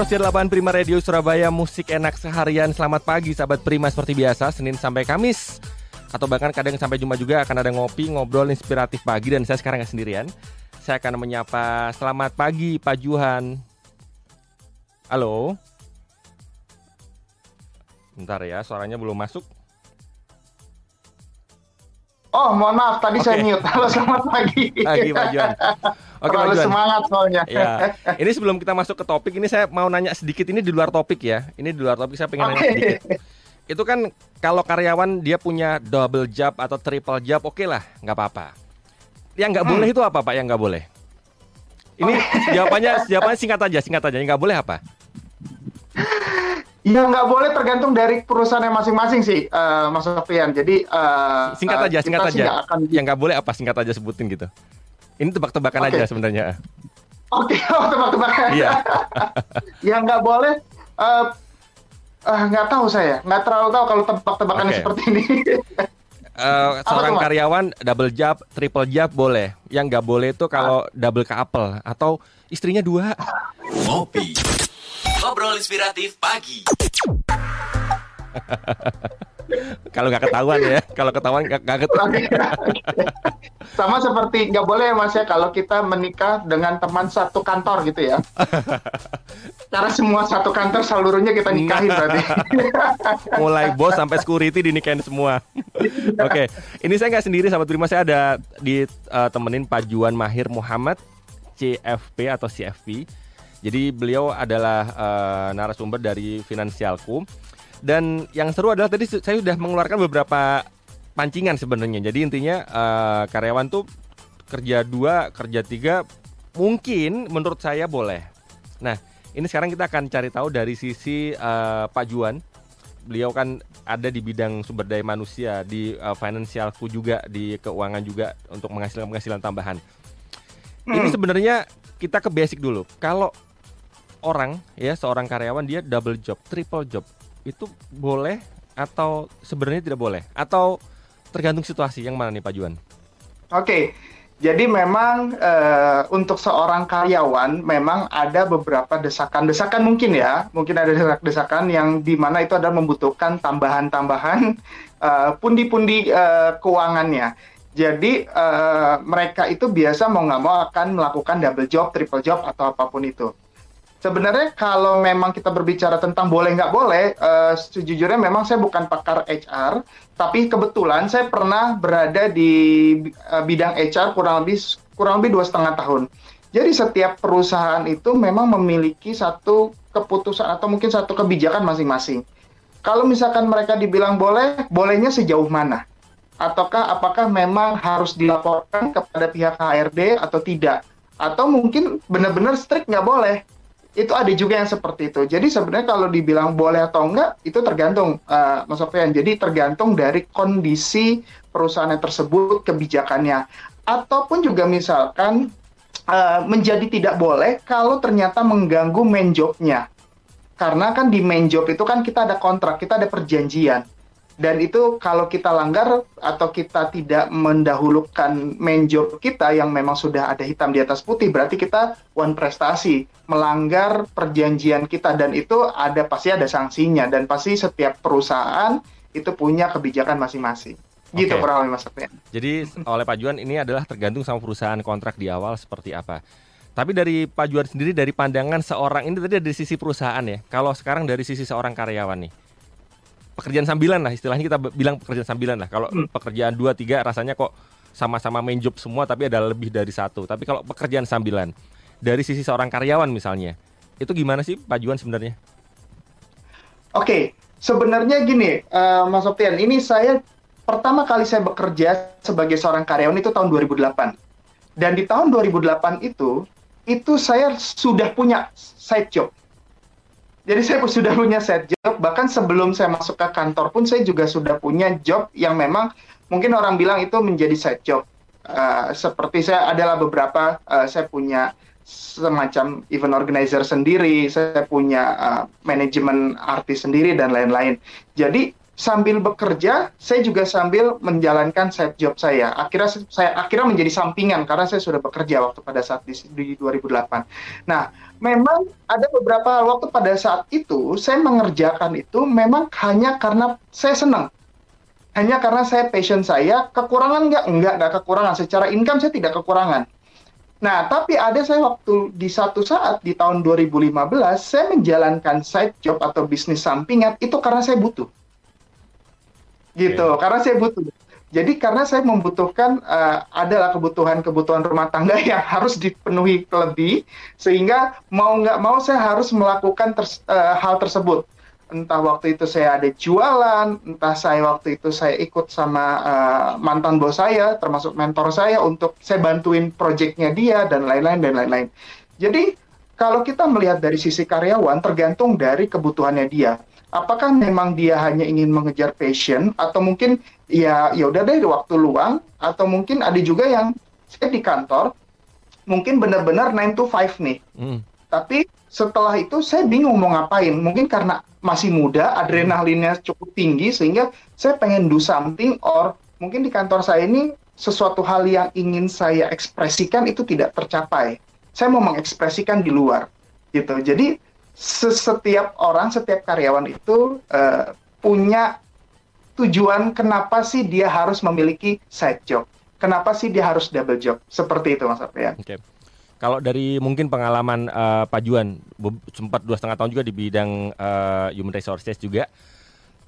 Setia 8 Prima Radio Surabaya Musik enak seharian. Selamat pagi sahabat Prima seperti biasa Senin sampai Kamis. Atau bahkan kadang sampai Jumat juga akan ada ngopi Ngobrol inspiratif pagi. Dan saya sekarang nggak sendirian. Saya akan menyapa Selamat pagi Pak Juhan. Halo? Bentar ya suaranya belum masuk Oh, mohon maaf, tadi okay. saya mute. Halo, selamat pagi. Pagi, Pak Juan. Oke, Pak Juan. semangat soalnya. Ya. Ini sebelum kita masuk ke topik, ini saya mau nanya sedikit. Ini di luar topik ya. Ini di luar topik, saya pengen okay. nanya sedikit. Itu kan kalau karyawan dia punya double job atau triple job, oke okay lah, nggak apa-apa. Yang nggak hmm. boleh itu apa, Pak? Yang nggak boleh? Ini jawabannya, jawabannya singkat aja, singkat aja. Yang nggak boleh apa? Ya nggak boleh tergantung dari perusahaan masing-masing sih, uh, Mas Sofian. Jadi uh, singkat aja, uh, singkat aja. Gak akan... Yang nggak boleh apa singkat aja sebutin gitu. Ini tebak-tebakan okay. aja sebenarnya. Oke, okay, oh, tebak-tebakan. Iya. yang nggak boleh, uh, uh, nggak tahu saya, nggak terlalu tahu kalau tebak-tebakannya okay. seperti ini. uh, seorang apa, karyawan double job, triple job boleh. Yang nggak boleh itu kalau ah. double couple atau istrinya dua. Ngopi. Ngobrol inspiratif pagi. kalau nggak ketahuan ya, kalau ketahuan nggak ketahuan. Sama seperti nggak boleh ya mas ya kalau kita menikah dengan teman satu kantor gitu ya. Karena semua satu kantor seluruhnya kita nikahin berarti. Mulai bos sampai security dinikahin semua. Oke, okay. ini saya nggak sendiri sahabat terima saya ada di uh, temenin Pak Juan Mahir Muhammad CFP atau CFP jadi beliau adalah uh, narasumber dari Finansialku. Dan yang seru adalah tadi saya sudah mengeluarkan beberapa pancingan sebenarnya. Jadi intinya uh, karyawan tuh kerja dua, kerja tiga, mungkin menurut saya boleh. Nah, ini sekarang kita akan cari tahu dari sisi uh, Pak Juan. Beliau kan ada di bidang sumber daya manusia, di uh, finansialku juga, di keuangan juga untuk menghasilkan penghasilan tambahan. Hmm. Ini sebenarnya kita ke basic dulu. Kalau orang ya seorang karyawan dia double job, triple job itu boleh atau sebenarnya tidak boleh atau tergantung situasi yang mana nih Pak Juan? Oke, jadi memang uh, untuk seorang karyawan memang ada beberapa desakan-desakan mungkin ya, mungkin ada desakan-desakan yang di mana itu adalah membutuhkan tambahan-tambahan uh, pundi-pundi uh, keuangannya. Jadi mereka itu biasa mau nggak mau akan melakukan double job, triple job atau apa pun itu sebenarnya kalau memang kita berbicara tentang boleh nggak boleh, uh, sejujurnya memang saya bukan pakar HR, tapi kebetulan saya pernah berada di uh, bidang HR kurang lebih kurang lebih dua setengah tahun. Jadi setiap perusahaan itu memang memiliki satu keputusan atau mungkin satu kebijakan masing-masing. Kalau misalkan mereka dibilang boleh, bolehnya sejauh mana? Ataukah apakah memang harus dilaporkan kepada pihak HRD atau tidak? Atau mungkin benar-benar strict nggak boleh? Itu ada juga yang seperti itu. Jadi sebenarnya kalau dibilang boleh atau enggak itu tergantung uh, Mas Sofian. Jadi tergantung dari kondisi perusahaan tersebut, kebijakannya. Ataupun juga misalkan uh, menjadi tidak boleh kalau ternyata mengganggu main job-nya. Karena kan di main job itu kan kita ada kontrak, kita ada perjanjian dan itu kalau kita langgar atau kita tidak mendahulukan main job kita yang memang sudah ada hitam di atas putih berarti kita one prestasi melanggar perjanjian kita dan itu ada pasti ada sanksinya dan pasti setiap perusahaan itu punya kebijakan masing-masing gitu okay. kurang lebih Mas Jadi oleh Pak Juan ini adalah tergantung sama perusahaan kontrak di awal seperti apa. Tapi dari Pak Juan sendiri dari pandangan seorang ini tadi dari sisi perusahaan ya. Kalau sekarang dari sisi seorang karyawan nih pekerjaan sambilan lah istilahnya kita bilang pekerjaan sambilan lah. Kalau hmm. pekerjaan dua tiga rasanya kok sama-sama main job semua tapi ada lebih dari satu. Tapi kalau pekerjaan sambilan dari sisi seorang karyawan misalnya, itu gimana sih Pak Juan sebenarnya? Oke, okay. sebenarnya gini, uh, Mas Sofian, ini saya pertama kali saya bekerja sebagai seorang karyawan itu tahun 2008. Dan di tahun 2008 itu, itu saya sudah punya side job. Jadi saya sudah punya set job, bahkan sebelum saya masuk ke kantor pun saya juga sudah punya job yang memang mungkin orang bilang itu menjadi side job. Uh, seperti saya adalah beberapa, uh, saya punya semacam event organizer sendiri, saya punya uh, manajemen artis sendiri dan lain-lain. Jadi sambil bekerja, saya juga sambil menjalankan side job saya. Akhirnya saya akhirnya menjadi sampingan karena saya sudah bekerja waktu pada saat di, di 2008. Nah, memang ada beberapa waktu pada saat itu saya mengerjakan itu memang hanya karena saya senang. Hanya karena saya passion saya, kekurangan nggak? Nggak, nggak kekurangan. Secara income saya tidak kekurangan. Nah, tapi ada saya waktu di satu saat di tahun 2015, saya menjalankan side job atau bisnis sampingan itu karena saya butuh gitu okay. karena saya butuh. Jadi karena saya membutuhkan uh, adalah kebutuhan-kebutuhan rumah tangga yang harus dipenuhi lebih sehingga mau nggak mau saya harus melakukan ter, uh, eh, hal tersebut. Entah waktu itu saya ada jualan entah saya waktu itu saya ikut sama uh, mantan bos saya termasuk mentor saya untuk saya bantuin proyeknya dia dan lain-lain dan lain-lain. Jadi kalau kita melihat dari sisi karyawan tergantung dari kebutuhannya dia apakah memang dia hanya ingin mengejar passion atau mungkin ya ya udah deh waktu luang atau mungkin ada juga yang saya di kantor mungkin benar-benar 9 to 5 nih. Hmm. Tapi setelah itu saya bingung mau ngapain. Mungkin karena masih muda, adrenalinnya cukup tinggi sehingga saya pengen do something or mungkin di kantor saya ini sesuatu hal yang ingin saya ekspresikan itu tidak tercapai. Saya mau mengekspresikan di luar gitu. Jadi setiap orang, setiap karyawan itu uh, punya tujuan kenapa sih dia harus memiliki side job. Kenapa sih dia harus double job? Seperti itu Mas Aprian. Oke. Okay. Kalau dari mungkin pengalaman uh, Pak Juan, sempat dua setengah tahun juga di bidang uh, human resources juga,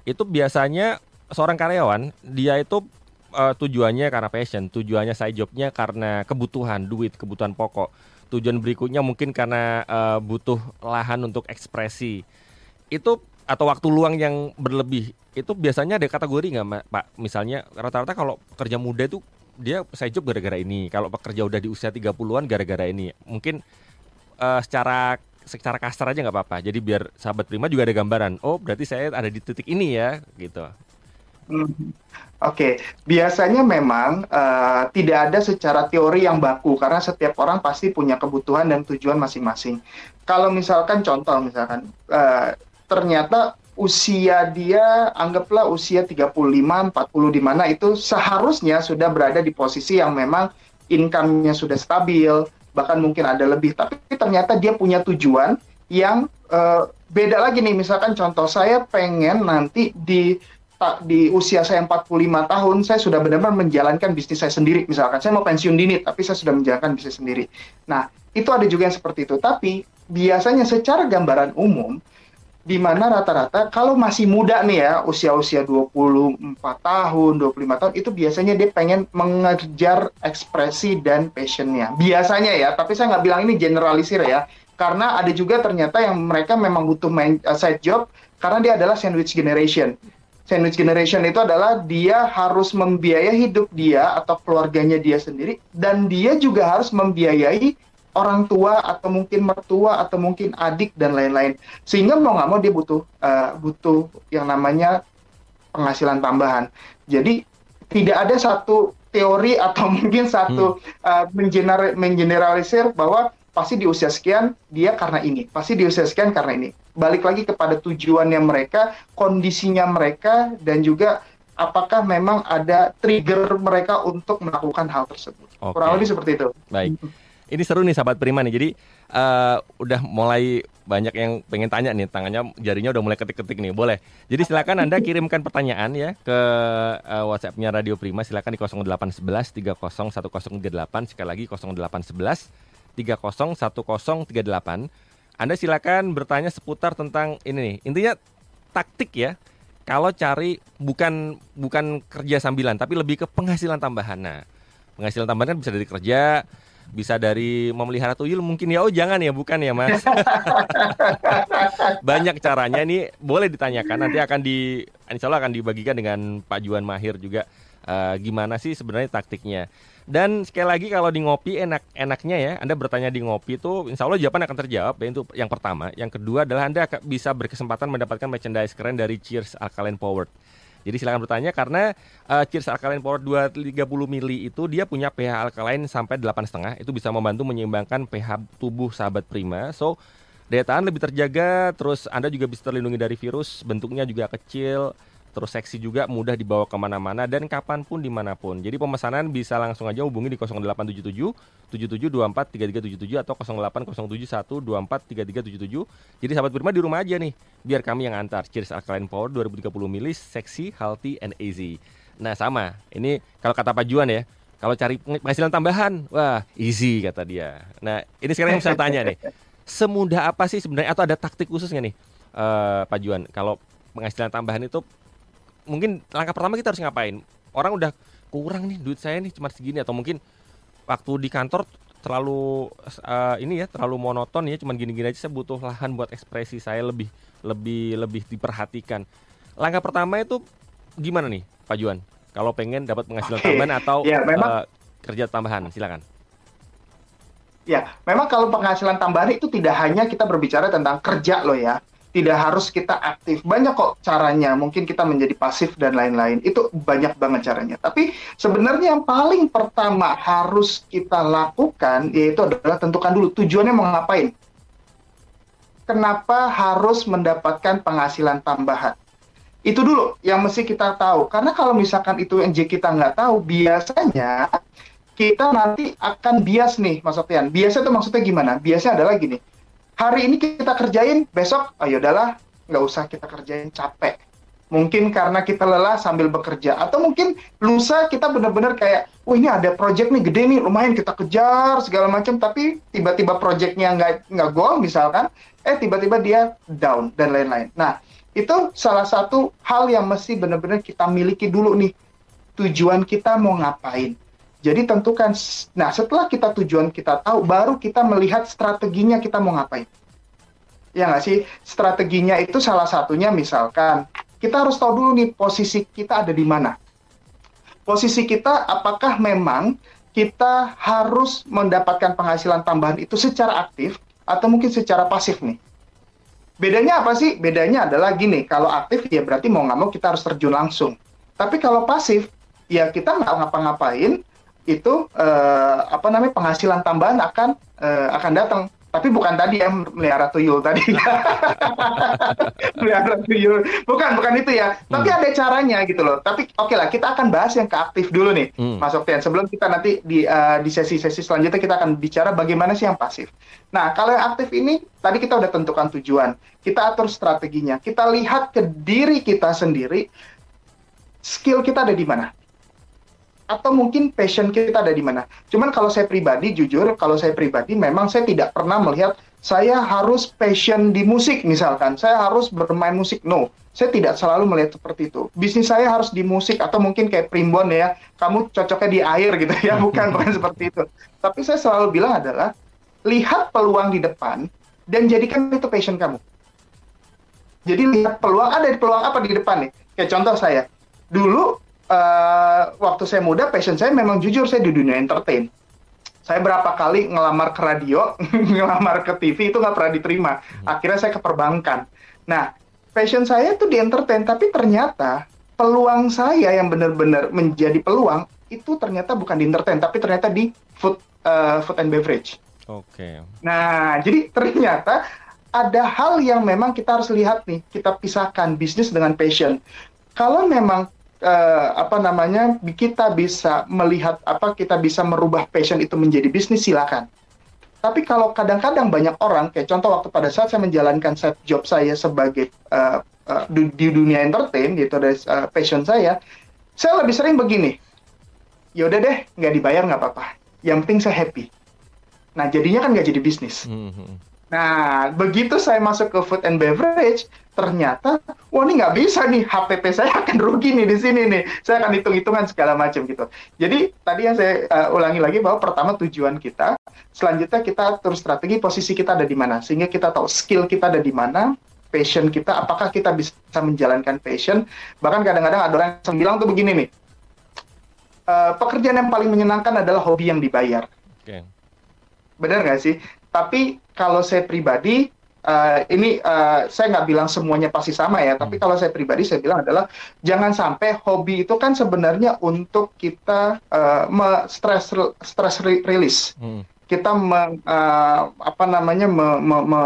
itu biasanya seorang karyawan dia itu uh, tujuannya karena passion, tujuannya side jobnya karena kebutuhan duit, kebutuhan pokok tujuan berikutnya mungkin karena uh, butuh lahan untuk ekspresi. Itu atau waktu luang yang berlebih itu biasanya ada kategori nggak pak? Misalnya rata-rata kalau pekerja muda itu dia saya job gara-gara ini. Kalau pekerja udah di usia 30-an gara-gara ini. Mungkin uh, secara secara kasar aja nggak apa-apa. Jadi biar sahabat prima juga ada gambaran oh berarti saya ada di titik ini ya gitu Hmm. Oke, okay. biasanya memang uh, tidak ada secara teori yang baku karena setiap orang pasti punya kebutuhan dan tujuan masing-masing. Kalau misalkan contoh misalkan uh, ternyata usia dia anggaplah usia 35 40 di mana itu seharusnya sudah berada di posisi yang memang income-nya sudah stabil, bahkan mungkin ada lebih tapi ternyata dia punya tujuan yang uh, beda lagi nih misalkan contoh saya pengen nanti di di usia saya 45 tahun saya sudah benar-benar menjalankan bisnis saya sendiri misalkan saya mau pensiun dini tapi saya sudah menjalankan bisnis sendiri. Nah, itu ada juga yang seperti itu. Tapi biasanya secara gambaran umum di mana rata-rata kalau masih muda nih ya, usia-usia 24 tahun, 25 tahun itu biasanya dia pengen mengejar ekspresi dan passionnya. Biasanya ya, tapi saya nggak bilang ini generalisir ya. Karena ada juga ternyata yang mereka memang butuh main, uh, side job karena dia adalah sandwich generation sandwich generation itu adalah dia harus membiayai hidup dia atau keluarganya dia sendiri dan dia juga harus membiayai orang tua atau mungkin mertua atau mungkin adik dan lain-lain sehingga mau nggak mau dia butuh uh, butuh yang namanya penghasilan tambahan jadi tidak ada satu teori atau mungkin satu hmm. uh, mengener mengeneralisir bahwa pasti di usia sekian dia karena ini, pasti di usia sekian karena ini. Balik lagi kepada tujuannya mereka, kondisinya mereka, dan juga apakah memang ada trigger mereka untuk melakukan hal tersebut. Okay. Kurang lebih seperti itu. Baik. Ini seru nih sahabat Prima nih. Jadi uh, udah mulai banyak yang pengen tanya nih, tangannya jarinya udah mulai ketik-ketik nih. Boleh. Jadi silakan Anda kirimkan pertanyaan ya ke uh, WhatsApp-nya Radio Prima silakan di 0811 301038 sekali lagi 0811 301038. Anda silakan bertanya seputar tentang ini nih. Intinya taktik ya. Kalau cari bukan bukan kerja sambilan tapi lebih ke penghasilan tambahan. Nah, penghasilan tambahan kan bisa dari kerja, bisa dari memelihara tuyul mungkin ya oh jangan ya bukan ya mas banyak caranya ini boleh ditanyakan nanti akan di insya Allah akan dibagikan dengan Pak Juan Mahir juga uh, gimana sih sebenarnya taktiknya dan sekali lagi kalau di ngopi enak-enaknya ya, Anda bertanya di ngopi itu insya Allah jawaban akan terjawab. Ya, itu yang pertama. Yang kedua adalah Anda bisa berkesempatan mendapatkan merchandise keren dari Cheers Alkaline Powered. Jadi silakan bertanya karena uh, Cheers Alkaline Power 230 mili itu dia punya pH alkaline sampai 8,5 itu bisa membantu menyeimbangkan pH tubuh sahabat prima. So daya tahan lebih terjaga, terus Anda juga bisa terlindungi dari virus, bentuknya juga kecil, terus seksi juga mudah dibawa ke mana-mana dan kapan pun di mana pun. Jadi pemesanan bisa langsung aja hubungi di 0877 7724 3377 atau 0807 124 3377. Jadi sahabat Prima di rumah aja nih, biar kami yang antar. Cheers Alkaline Power 2030 ml, seksi, healthy, and easy. Nah sama, ini kalau kata Pak Juan ya, kalau cari penghasilan tambahan, wah easy kata dia. Nah ini sekarang yang saya tanya nih, semudah apa sih sebenarnya atau ada taktik khususnya nih uh, Pak Juan kalau penghasilan tambahan itu mungkin langkah pertama kita harus ngapain? Orang udah kurang nih duit saya nih cuma segini atau mungkin waktu di kantor terlalu uh, ini ya terlalu monoton ya cuman gini-gini aja saya butuh lahan buat ekspresi saya lebih lebih lebih diperhatikan. Langkah pertama itu gimana nih Pak Juan? Kalau pengen dapat penghasilan okay. tambahan atau ya, memang, uh, kerja tambahan, silakan. Ya, memang kalau penghasilan tambahan itu tidak hanya kita berbicara tentang kerja loh ya tidak harus kita aktif. Banyak kok caranya. Mungkin kita menjadi pasif dan lain-lain. Itu banyak banget caranya. Tapi sebenarnya yang paling pertama harus kita lakukan yaitu adalah tentukan dulu tujuannya mau ngapain. Kenapa harus mendapatkan penghasilan tambahan? Itu dulu yang mesti kita tahu. Karena kalau misalkan itu yang kita nggak tahu, biasanya kita nanti akan bias nih, Mas Sofian. Biasa itu maksudnya gimana? Biasanya adalah gini hari ini kita kerjain, besok ayo oh, udahlah nggak usah kita kerjain capek. Mungkin karena kita lelah sambil bekerja atau mungkin lusa kita benar-benar kayak, oh ini ada project nih gede nih, lumayan kita kejar segala macam, tapi tiba-tiba projectnya nggak nggak goal misalkan, eh tiba-tiba dia down dan lain-lain. Nah itu salah satu hal yang mesti benar-benar kita miliki dulu nih tujuan kita mau ngapain jadi tentukan. Nah, setelah kita tujuan kita tahu, baru kita melihat strateginya kita mau ngapain. Ya nggak sih? Strateginya itu salah satunya misalkan kita harus tahu dulu nih posisi kita ada di mana. Posisi kita apakah memang kita harus mendapatkan penghasilan tambahan itu secara aktif atau mungkin secara pasif nih. Bedanya apa sih? Bedanya adalah gini, kalau aktif ya berarti mau nggak mau kita harus terjun langsung. Tapi kalau pasif, ya kita nggak ngapa-ngapain, itu uh, apa namanya penghasilan tambahan akan uh, akan datang. Tapi bukan tadi yang melihara tuyul tadi. Melihara tuyul. Bukan bukan itu ya. Hmm. tapi ada caranya gitu loh. Tapi oke okay lah kita akan bahas yang keaktif dulu nih hmm. Mas Oktian. Sebelum kita nanti di uh, di sesi-sesi selanjutnya kita akan bicara bagaimana sih yang pasif. Nah kalau yang aktif ini tadi kita udah tentukan tujuan. Kita atur strateginya. Kita lihat ke diri kita sendiri skill kita ada di mana atau mungkin passion kita ada di mana. Cuman kalau saya pribadi, jujur, kalau saya pribadi memang saya tidak pernah melihat saya harus passion di musik misalkan, saya harus bermain musik. No, saya tidak selalu melihat seperti itu. Bisnis saya harus di musik atau mungkin kayak primbon ya, kamu cocoknya di air gitu ya, bukan bukan seperti itu. Tapi saya selalu bilang adalah lihat peluang di depan dan jadikan itu passion kamu. Jadi lihat peluang ada di peluang apa di depan nih. Kayak contoh saya, dulu uh, waktu saya muda passion saya memang jujur saya di dunia entertain. Saya berapa kali ngelamar ke radio, ngelamar ke TV itu nggak pernah diterima. Akhirnya saya ke perbankan. Nah, passion saya itu di entertain, tapi ternyata peluang saya yang benar-benar menjadi peluang itu ternyata bukan di entertain, tapi ternyata di food uh, food and beverage. Oke. Okay. Nah, jadi ternyata ada hal yang memang kita harus lihat nih, kita pisahkan bisnis dengan passion. Kalau memang uh, apa namanya kita bisa melihat apa kita bisa merubah passion itu menjadi bisnis silakan. Tapi kalau kadang-kadang banyak orang kayak contoh waktu pada saat saya menjalankan set job saya sebagai uh, uh, di, dunia entertain gitu dari uh, passion saya, saya lebih sering begini. Yaudah deh, nggak dibayar nggak apa-apa. Yang penting saya happy. Nah jadinya kan nggak jadi bisnis. Mm -hmm. Nah, begitu saya masuk ke food and beverage, ternyata, wah ini nggak bisa nih, HPP saya akan rugi nih di sini nih. Saya akan hitung-hitungan segala macam gitu. Jadi tadi yang saya uh, ulangi lagi bahwa pertama tujuan kita, selanjutnya kita terus strategi posisi kita ada di mana, sehingga kita tahu skill kita ada di mana, passion kita, apakah kita bisa menjalankan passion. Bahkan kadang-kadang ada orang yang bilang tuh begini nih, uh, pekerjaan yang paling menyenangkan adalah hobi yang dibayar. Okay. Benar nggak sih? Tapi kalau saya pribadi, uh, ini uh, saya nggak bilang semuanya pasti sama ya. Tapi hmm. kalau saya pribadi, saya bilang adalah jangan sampai hobi itu kan sebenarnya untuk kita uh, stress stress release. Hmm. Kita me, uh, apa namanya me, me, me,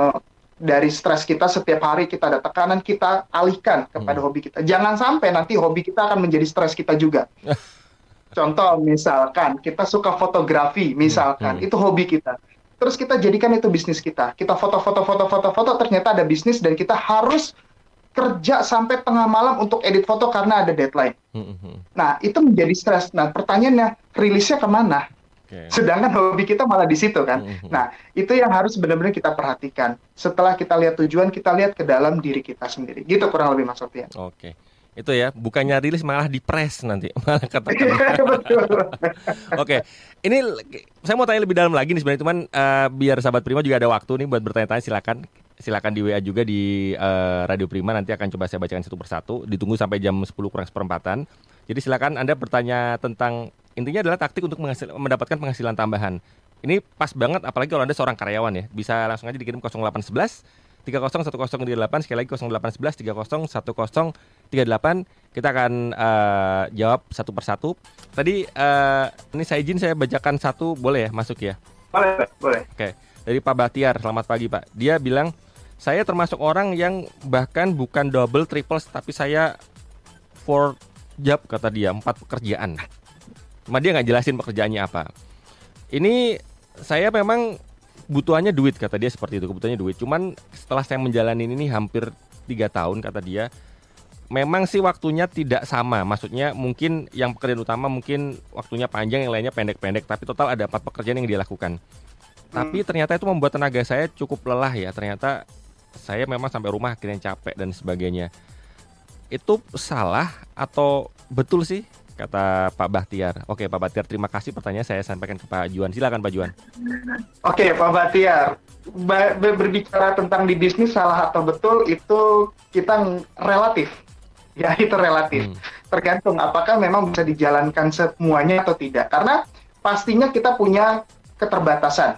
dari stres kita setiap hari kita ada tekanan kita alihkan kepada hmm. hobi kita. Jangan sampai nanti hobi kita akan menjadi stres kita juga. Contoh misalkan kita suka fotografi, misalkan hmm. itu hobi kita. Terus kita jadikan itu bisnis kita. Kita foto-foto foto-foto foto ternyata ada bisnis dan kita harus kerja sampai tengah malam untuk edit foto karena ada deadline. Hmm. hmm. Nah, itu menjadi stres. Nah, pertanyaannya, rilisnya ke mana? Okay. Sedangkan hobi kita malah di situ kan. Mm-hmm. Nah, itu yang harus benar-benar kita perhatikan. Setelah kita lihat tujuan, kita lihat ke dalam diri kita sendiri. Gitu kurang lebih maksudnya. Oke. Okay. Itu ya, bukannya rilis malah dipres nanti. Malah katakan. Oke. okay. Ini saya mau tanya lebih dalam lagi nih sebenarnya cuman uh, biar sahabat Prima juga ada waktu nih buat bertanya-tanya silakan silakan di WA juga di uh, Radio Prima nanti akan coba saya bacakan satu persatu ditunggu sampai jam 10 kurang seperempatan jadi silakan Anda bertanya tentang intinya adalah taktik untuk menghasil, mendapatkan penghasilan tambahan. Ini pas banget apalagi kalau Anda seorang karyawan ya. Bisa langsung aja dikirim 0811 301038 sekali lagi 0811 301038 kita akan uh, jawab satu persatu. Tadi uh, ini saya izin saya bacakan satu boleh ya masuk ya? Boleh, boleh. Oke. Dari Pak Batiar, selamat pagi Pak. Dia bilang saya termasuk orang yang bahkan bukan double triple tapi saya for job kata dia, empat pekerjaan. Cuma dia nggak jelasin pekerjaannya apa. Ini saya memang butuhannya duit kata dia seperti itu kebutuhannya duit. Cuman setelah saya menjalani ini hampir tiga tahun kata dia, memang sih waktunya tidak sama. Maksudnya mungkin yang pekerjaan utama mungkin waktunya panjang, yang lainnya pendek-pendek. Tapi total ada empat pekerjaan yang dia lakukan. Hmm. Tapi ternyata itu membuat tenaga saya cukup lelah ya. Ternyata saya memang sampai rumah akhirnya capek dan sebagainya. Itu salah atau betul sih kata Pak Bahtiar. Oke, Pak Bahtiar, terima kasih pertanyaan saya sampaikan ke Pak Juan. Silakan Pak Juan. Oke, Pak Bahtiar. Berbicara tentang di bisnis salah atau betul itu kita relatif. Ya, itu relatif. Hmm. Tergantung apakah memang bisa dijalankan semuanya atau tidak. Karena pastinya kita punya keterbatasan.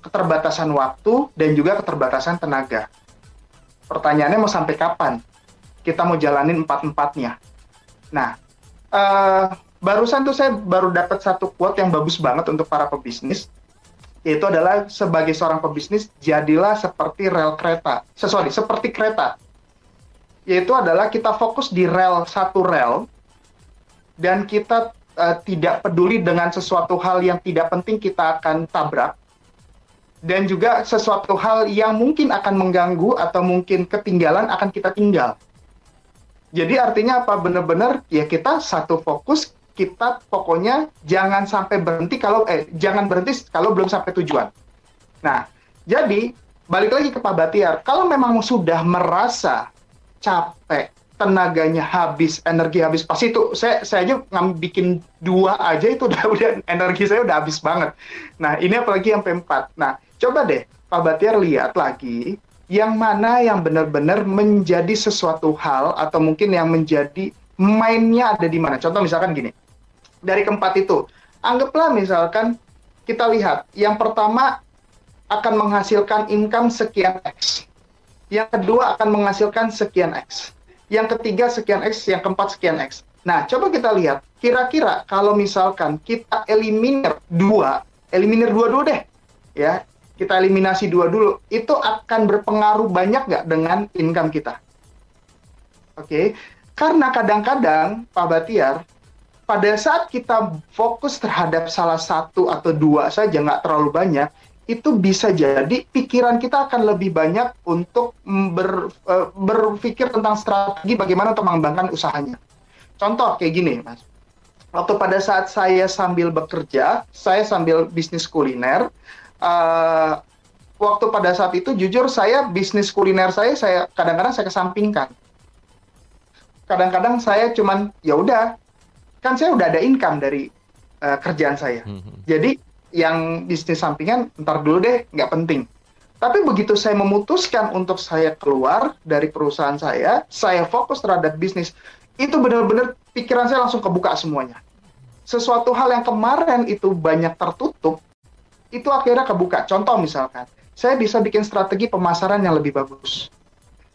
Keterbatasan waktu dan juga keterbatasan tenaga. Pertanyaannya mau sampai kapan kita mau jalanin empat-empatnya? Nah, uh, barusan tuh saya baru dapat satu quote yang bagus banget untuk para pebisnis. Yaitu adalah sebagai seorang pebisnis jadilah seperti rel kereta. Sesuai seperti kereta. Yaitu adalah kita fokus di rel satu rel dan kita uh, tidak peduli dengan sesuatu hal yang tidak penting kita akan tabrak dan juga sesuatu hal yang mungkin akan mengganggu atau mungkin ketinggalan akan kita tinggal jadi artinya apa? Benar-benar ya kita satu fokus, kita pokoknya jangan sampai berhenti kalau eh jangan berhenti kalau belum sampai tujuan. Nah, jadi balik lagi ke Pak Batiar, kalau memang sudah merasa capek, tenaganya habis, energi habis, pas itu saya saya aja bikin dua aja itu udah udah energi saya udah habis banget. Nah, ini apalagi yang P4. Nah, coba deh Pak Batiar lihat lagi yang mana yang benar-benar menjadi sesuatu hal atau mungkin yang menjadi mainnya ada di mana. Contoh misalkan gini, dari keempat itu, anggaplah misalkan kita lihat, yang pertama akan menghasilkan income sekian X. Yang kedua akan menghasilkan sekian X. Yang ketiga sekian X, yang keempat sekian X. Nah, coba kita lihat, kira-kira kalau misalkan kita eliminir dua, eliminir dua dulu deh, ya, kita eliminasi dua dulu, itu akan berpengaruh banyak nggak dengan income kita? Oke, okay? karena kadang-kadang Pak Batiar, pada saat kita fokus terhadap salah satu atau dua saja nggak terlalu banyak, itu bisa jadi pikiran kita akan lebih banyak untuk ber, uh, berpikir tentang strategi bagaimana untuk mengembangkan usahanya. Contoh kayak gini, Mas. Waktu pada saat saya sambil bekerja, saya sambil bisnis kuliner, uh, waktu pada saat itu jujur saya bisnis kuliner saya saya kadang-kadang saya kesampingkan. Kadang-kadang saya cuman ya udah kan saya udah ada income dari uh, kerjaan saya. Hmm, hmm. Jadi yang bisnis sampingan ntar dulu deh nggak penting. Tapi begitu saya memutuskan untuk saya keluar dari perusahaan saya, saya fokus terhadap bisnis, itu benar-benar pikiran saya langsung kebuka semuanya. Sesuatu hal yang kemarin itu banyak tertutup, itu akhirnya kebuka. Contoh misalkan, saya bisa bikin strategi pemasaran yang lebih bagus.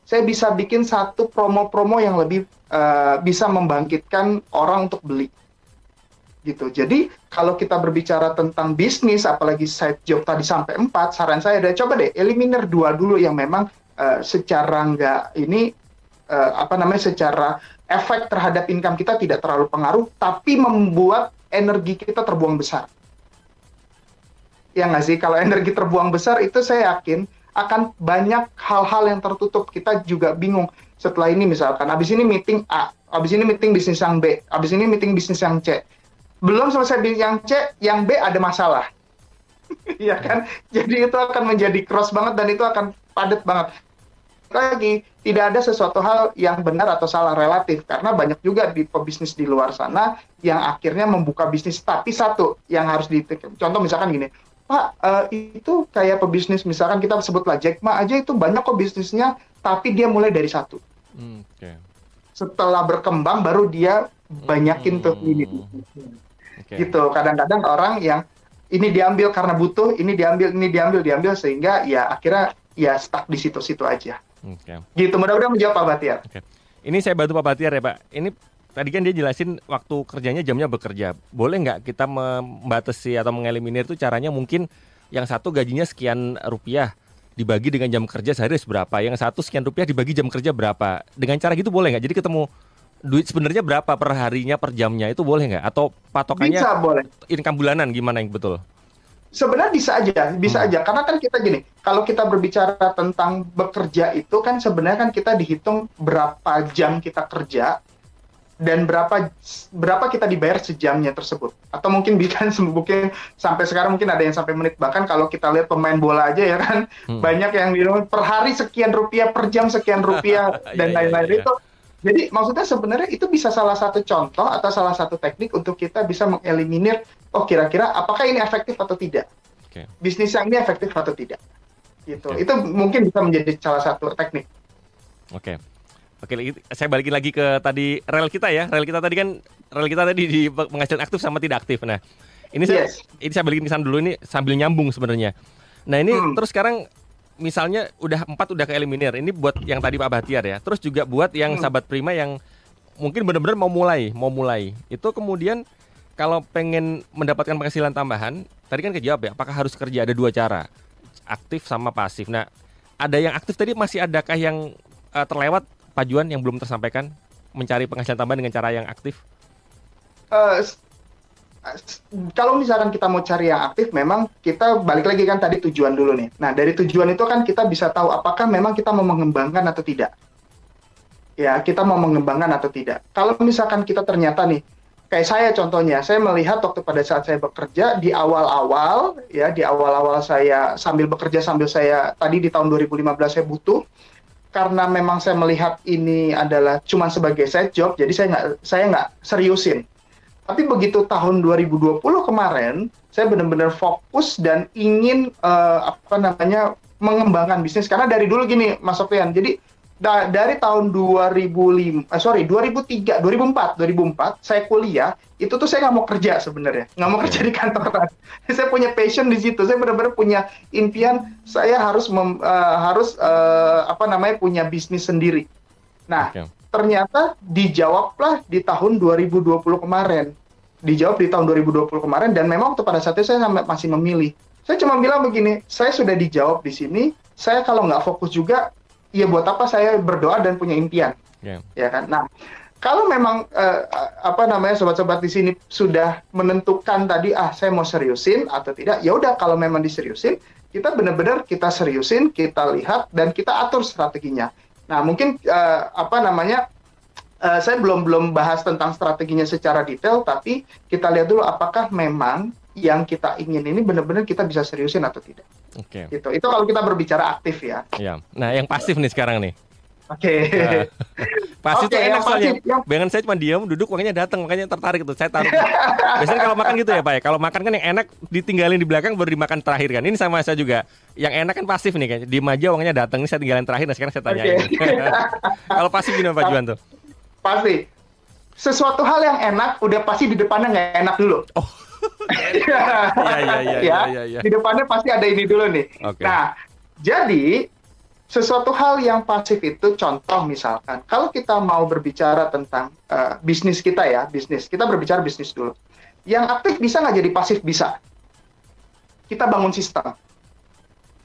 Saya bisa bikin satu promo-promo yang lebih uh, bisa membangkitkan orang untuk beli. gitu. Jadi kalau kita berbicara tentang bisnis, apalagi side job tadi sampai empat, saran saya adalah coba deh eliminir dua dulu yang memang uh, secara nggak ini uh, apa namanya secara efek terhadap income kita tidak terlalu pengaruh, tapi membuat energi kita terbuang besar. Ya nggak sih? Kalau energi terbuang besar itu saya yakin akan banyak hal-hal yang tertutup. Kita juga bingung setelah ini misalkan, habis ini meeting A, habis ini meeting bisnis yang B, habis ini meeting bisnis yang C. Belum selesai bisnis yang C, yang B ada masalah. Iya kan? Jadi itu akan menjadi cross banget dan itu akan padat banget lagi tidak ada sesuatu hal yang benar atau salah relatif karena banyak juga di pebisnis di luar sana yang akhirnya membuka bisnis tapi satu yang harus di contoh misalkan gini Pak uh, itu kayak pebisnis misalkan kita sebutlah Jack Ma aja itu banyak kok bisnisnya tapi dia mulai dari satu hmm, okay. setelah berkembang baru dia banyakin hmm. tuh ini okay. gitu kadang-kadang orang yang ini diambil karena butuh ini diambil ini diambil diambil sehingga ya akhirnya ya stuck di situ-situ aja Okay. Gitu mudah-mudahan menjawab Pak Batiar. Okay. Ini saya bantu Pak Batiar ya Pak. Ini tadi kan dia jelasin waktu kerjanya jamnya bekerja. Boleh nggak kita membatasi atau mengeliminir itu caranya mungkin yang satu gajinya sekian rupiah dibagi dengan jam kerja sehari berapa, yang satu sekian rupiah dibagi jam kerja berapa. Dengan cara gitu boleh nggak? Jadi ketemu duit sebenarnya berapa per harinya per jamnya itu boleh nggak? Atau patokannya Bisa, boleh. income bulanan gimana yang betul? sebenarnya bisa aja, bisa hmm. aja. Karena kan kita gini, kalau kita berbicara tentang bekerja itu kan sebenarnya kan kita dihitung berapa jam kita kerja dan berapa berapa kita dibayar sejamnya tersebut atau mungkin bisa mungkin sampai sekarang mungkin ada yang sampai menit bahkan kalau kita lihat pemain bola aja ya kan hmm. banyak yang bilang per hari sekian rupiah per jam sekian rupiah dan iya, iya, lain-lain yeah, yeah, yeah. itu jadi maksudnya sebenarnya itu bisa salah satu contoh atau salah satu teknik untuk kita bisa mengeliminir oh kira-kira apakah ini efektif atau tidak okay. bisnis yang ini efektif atau tidak gitu okay. itu mungkin bisa menjadi salah satu teknik oke okay. Oke, saya balikin lagi ke tadi rel kita ya. Rel kita tadi kan rel kita tadi di penghasilan aktif sama tidak aktif. Nah, ini saya yes. ini saya balikin ke sana dulu ini sambil nyambung sebenarnya. Nah, ini hmm. terus sekarang misalnya udah empat udah ke eliminir. Ini buat yang tadi Pak Bahtiar ya. Terus juga buat yang hmm. sahabat Prima yang mungkin benar-benar mau mulai, mau mulai. Itu kemudian kalau pengen mendapatkan penghasilan tambahan, tadi kan kejawab ya, apakah harus kerja ada dua cara, aktif sama pasif. Nah, ada yang aktif tadi masih adakah yang uh, terlewat Pak Juan yang belum tersampaikan mencari penghasilan tambahan dengan cara yang aktif? Uh, kalau misalkan kita mau cari yang aktif, memang kita balik lagi kan tadi tujuan dulu nih. Nah dari tujuan itu kan kita bisa tahu apakah memang kita mau mengembangkan atau tidak. Ya kita mau mengembangkan atau tidak. Kalau misalkan kita ternyata nih kayak saya contohnya, saya melihat waktu pada saat saya bekerja di awal-awal ya di awal-awal saya sambil bekerja sambil saya tadi di tahun 2015 saya butuh karena memang saya melihat ini adalah cuma sebagai side job, jadi saya nggak saya nggak seriusin. Tapi begitu tahun 2020 kemarin, saya benar-benar fokus dan ingin uh, apa namanya mengembangkan bisnis karena dari dulu gini Mas Sofian. Jadi da dari tahun 2005 eh, sorry 2003 2004 2004 saya kuliah itu tuh saya nggak mau kerja sebenarnya. Nggak mau kerja di kantor saya punya passion di situ. Saya benar-benar punya impian saya harus mem, uh, harus uh, apa namanya punya bisnis sendiri. Nah okay. ternyata dijawablah di tahun 2020 kemarin. Dijawab di tahun 2020 kemarin dan memang waktu pada saat itu saya sampai masih memilih. Saya cuma bilang begini saya sudah dijawab di sini saya kalau nggak fokus juga ya buat apa saya berdoa dan punya impian yeah. ya kan nah kalau memang uh, apa namanya sobat-sobat di sini sudah menentukan tadi ah saya mau seriusin atau tidak ya udah kalau memang diseriusin kita benar-benar kita seriusin kita lihat dan kita atur strateginya nah mungkin uh, apa namanya uh, saya belum belum bahas tentang strateginya secara detail tapi kita lihat dulu apakah memang yang kita ingin ini benar-benar kita bisa seriusin atau tidak. Oke. Okay. Gitu. Itu kalau kita berbicara aktif ya. Iya. Nah, yang pasif nih sekarang nih. Oke. Okay. Nah, pasif okay, tuh enak soalnya. Yang... Saya cuma diam, duduk makanya datang, makanya tertarik tuh. Saya taruh. Biasanya kalau makan gitu ya, Pak ya. Kalau makan kan yang enak ditinggalin di belakang baru dimakan terakhir kan. Ini sama saya juga. Yang enak kan pasif nih kan. Di aja uangnya datang, ini saya tinggalin terakhir. Nah, sekarang saya tanya. Okay. kalau pasif gimana Pak Juan tuh? Pasti. Sesuatu hal yang enak udah pasti di depannya nggak enak dulu. Oh. Iya, iya, iya, ya, ya, ya. Di depannya pasti ada ini dulu nih. Okay. Nah, jadi sesuatu hal yang pasif itu contoh misalkan kalau kita mau berbicara tentang uh, bisnis kita ya, bisnis. Kita berbicara bisnis dulu. Yang aktif bisa nggak jadi pasif? Bisa. Kita bangun sistem.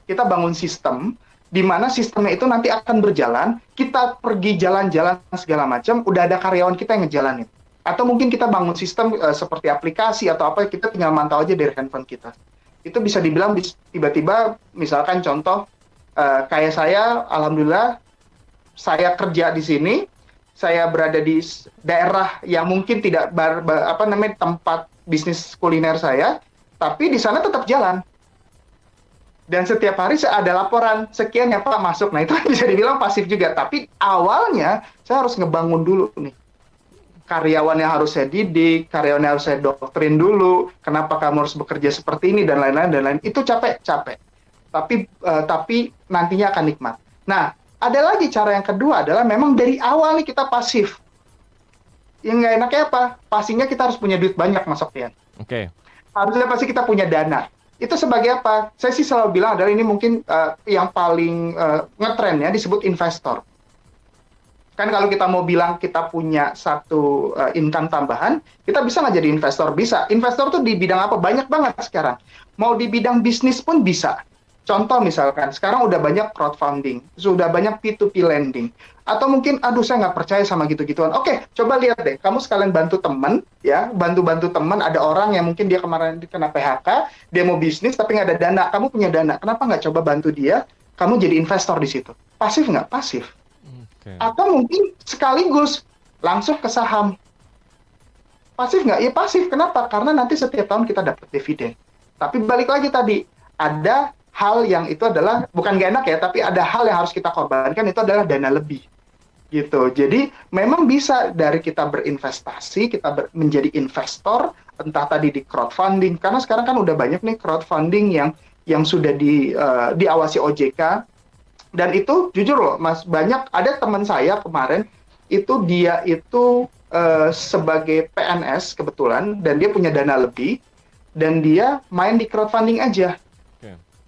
Kita bangun sistem di mana sistemnya itu nanti akan berjalan, kita pergi jalan-jalan segala macam, udah ada karyawan kita yang ngejalanin. Atau mungkin kita bangun sistem uh, seperti aplikasi atau apa, kita tinggal mantau aja dari handphone kita. Itu bisa dibilang tiba-tiba, misalkan contoh, uh, kayak saya, alhamdulillah, saya kerja di sini, saya berada di daerah yang mungkin tidak bar, bar, apa namanya tempat bisnis kuliner saya, tapi di sana tetap jalan dan setiap hari ada laporan sekian ya Pak masuk. Nah itu bisa dibilang pasif juga. Tapi awalnya saya harus ngebangun dulu nih. Karyawannya harus saya didik, karyawannya harus saya doktrin dulu. Kenapa kamu harus bekerja seperti ini dan lain-lain dan lain. Itu capek, capek. Tapi uh, tapi nantinya akan nikmat. Nah ada lagi cara yang kedua adalah memang dari awal nih kita pasif. Yang nggak enaknya apa? Pastinya kita harus punya duit banyak Mas Sofian. Oke. Okay. Harusnya pasti kita punya dana itu sebagai apa? Saya sih selalu bilang adalah ini mungkin uh, yang paling uh, ngetren ya disebut investor. Kan kalau kita mau bilang kita punya satu uh, income tambahan, kita bisa nggak jadi investor? Bisa. Investor tuh di bidang apa? Banyak banget sekarang. Mau di bidang bisnis pun bisa. Contoh misalkan, sekarang udah banyak crowdfunding, sudah banyak P2P lending. Atau mungkin, aduh saya nggak percaya sama gitu-gituan. Oke, coba lihat deh, kamu sekalian bantu teman, ya, bantu-bantu teman, ada orang yang mungkin dia kemarin kena PHK, dia mau bisnis tapi nggak ada dana, kamu punya dana, kenapa nggak coba bantu dia, kamu jadi investor di situ. Pasif nggak? Pasif. Okay. Atau mungkin sekaligus langsung ke saham. Pasif nggak? Ya pasif. Kenapa? Karena nanti setiap tahun kita dapat dividen. Tapi balik lagi tadi, ada hal yang itu adalah bukan gak enak ya, tapi ada hal yang harus kita korbankan itu adalah dana lebih gitu. Jadi memang bisa dari kita berinvestasi, kita ber, menjadi investor, entah tadi di crowdfunding, karena sekarang kan udah banyak nih crowdfunding yang yang sudah di uh, diawasi OJK dan itu jujur loh, Mas banyak ada teman saya kemarin itu dia itu uh, sebagai PNS kebetulan dan dia punya dana lebih dan dia main di crowdfunding aja.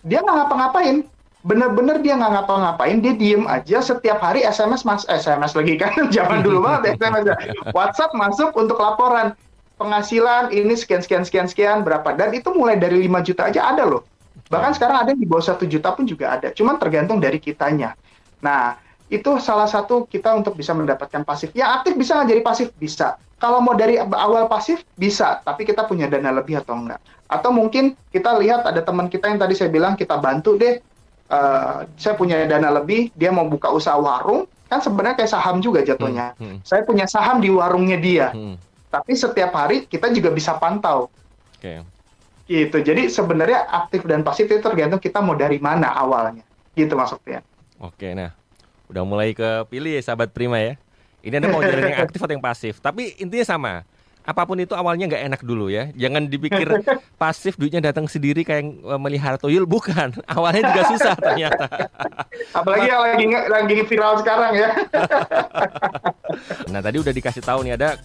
Dia nggak ngapa-ngapain. Bener-bener dia nggak ngapa-ngapain dia diem aja setiap hari SMS mas. SMS lagi kan zaman dulu banget SMS WhatsApp masuk untuk laporan. Penghasilan ini sekian sekian sekian sekian berapa. Dan itu mulai dari 5 juta aja ada loh bahkan sekarang ada yang di bawah satu juta pun juga ada cuman tergantung dari kitanya nah itu salah satu kita untuk bisa mendapatkan pasif. Ya aktif bisa nggak jadi pasif? Bisa. Kalau mau dari awal pasif bisa, tapi kita punya dana lebih atau enggak. Atau mungkin kita lihat ada teman kita yang tadi saya bilang kita bantu deh. Uh, saya punya dana lebih, dia mau buka usaha warung, kan sebenarnya kayak saham juga jatuhnya. Hmm, hmm. Saya punya saham di warungnya dia, hmm. tapi setiap hari kita juga bisa pantau. Okay. Gitu. Jadi sebenarnya aktif dan pasif itu tergantung kita mau dari mana awalnya. Gitu maksudnya. Oke, nah Udah mulai kepilih ya sahabat Prima ya. Ini Anda mau jalan yang aktif atau yang pasif. Tapi intinya sama. Apa pun itu awalnya nggak enak dulu ya. Jangan dipikir pasif duitnya datang sendiri kayak melihara tuyul. Bukan. Awalnya juga susah ternyata. Apalagi yang lagi, lagi viral sekarang ya. nah tadi udah dikasih tahu nih ada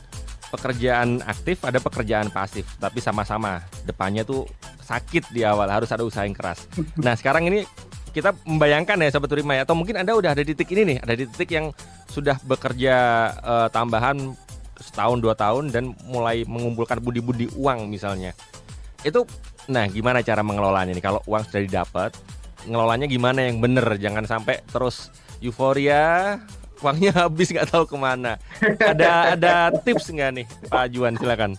pekerjaan aktif, ada pekerjaan pasif. Tapi sama-sama. Depannya tuh sakit di awal. Harus ada usaha yang keras. Nah sekarang ini kita membayangkan ya Sobat Turima ya atau mungkin Anda udah ada di titik ini nih, ada di titik yang sudah bekerja uh, tambahan setahun dua tahun dan mulai mengumpulkan budi-budi uang misalnya. Itu nah gimana cara mengelolanya nih kalau uang sudah didapat, ngelolanya gimana yang bener jangan sampai terus euforia uangnya habis nggak tahu ke mana. Ada ada tips nggak nih Pak Juan silakan.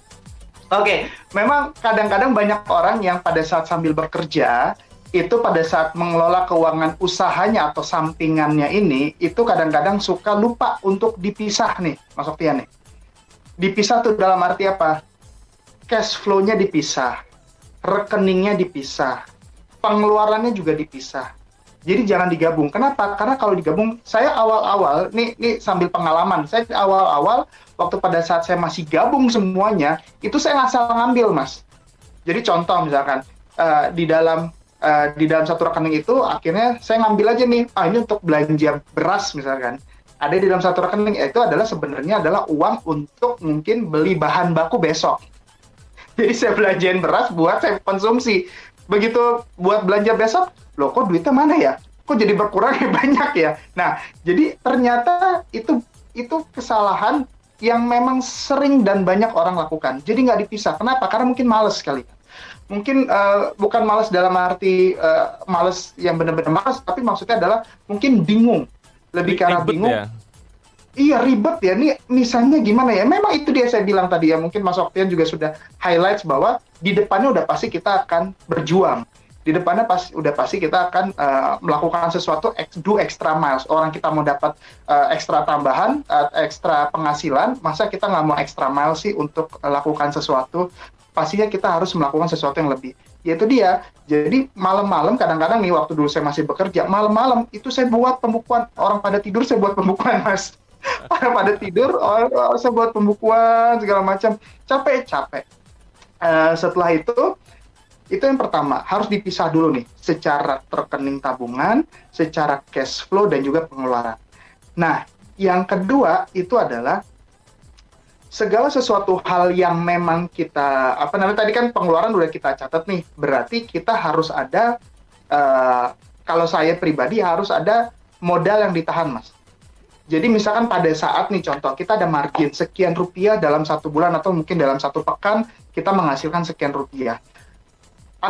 Oke, memang kadang-kadang banyak orang yang pada saat sambil bekerja itu pada saat mengelola keuangan usahanya atau sampingannya ini itu kadang-kadang suka lupa untuk dipisah nih Mas Sofian nih. Dipisah tuh dalam arti apa? Cash flow-nya dipisah, rekeningnya dipisah, pengeluarannya juga dipisah. Jadi jangan digabung. Kenapa? Karena kalau digabung, saya awal-awal, nih, nih sambil pengalaman, saya awal-awal waktu pada saat saya masih gabung semuanya, itu saya ngasal ngambil, mas. Jadi contoh misalkan uh, di dalam uh, di dalam satu rekening itu akhirnya saya ngambil aja nih ah ini untuk belanja beras misalkan ada di dalam satu rekening itu adalah sebenarnya adalah uang untuk mungkin beli bahan baku besok jadi saya belanjain beras buat saya konsumsi begitu buat belanja besok loh kok duitnya mana ya kok jadi berkurang ya banyak ya nah jadi ternyata itu itu kesalahan yang memang sering dan banyak orang lakukan. Jadi nggak dipisah. Kenapa? Karena mungkin males sekali. Mungkin uh, bukan males dalam arti uh, males yang benar-benar males, tapi maksudnya adalah mungkin bingung. Lebih karena bingung. Ya? Iya ribet ya. Nih misalnya gimana ya? Memang itu dia saya bilang tadi ya. Mungkin Mas Oktian juga sudah highlights bahwa di depannya udah pasti kita akan berjuang di depannya pas udah pasti kita akan uh, melakukan sesuatu do extra miles. Orang kita mau dapat uh, ekstra tambahan uh, ekstra penghasilan masa kita nggak mau extra miles sih untuk uh, lakukan sesuatu? Pastinya kita harus melakukan sesuatu yang lebih. Yaitu dia. Jadi malam-malam kadang-kadang nih waktu dulu saya masih bekerja malam-malam itu saya buat pembukuan. Orang pada tidur saya buat pembukuan mas. Orang pada tidur orang, orang saya buat pembukuan segala macam. Capek capek. Uh, setelah itu itu yang pertama, harus dipisah dulu nih secara rekening tabungan, secara cash flow dan juga pengeluaran. Nah, yang kedua itu adalah segala sesuatu hal yang memang kita apa namanya tadi kan pengeluaran udah kita catat nih, berarti kita harus ada uh, kalau saya pribadi harus ada modal yang ditahan, Mas. Jadi misalkan pada saat nih contoh kita ada margin sekian rupiah dalam satu bulan atau mungkin dalam satu pekan kita menghasilkan sekian rupiah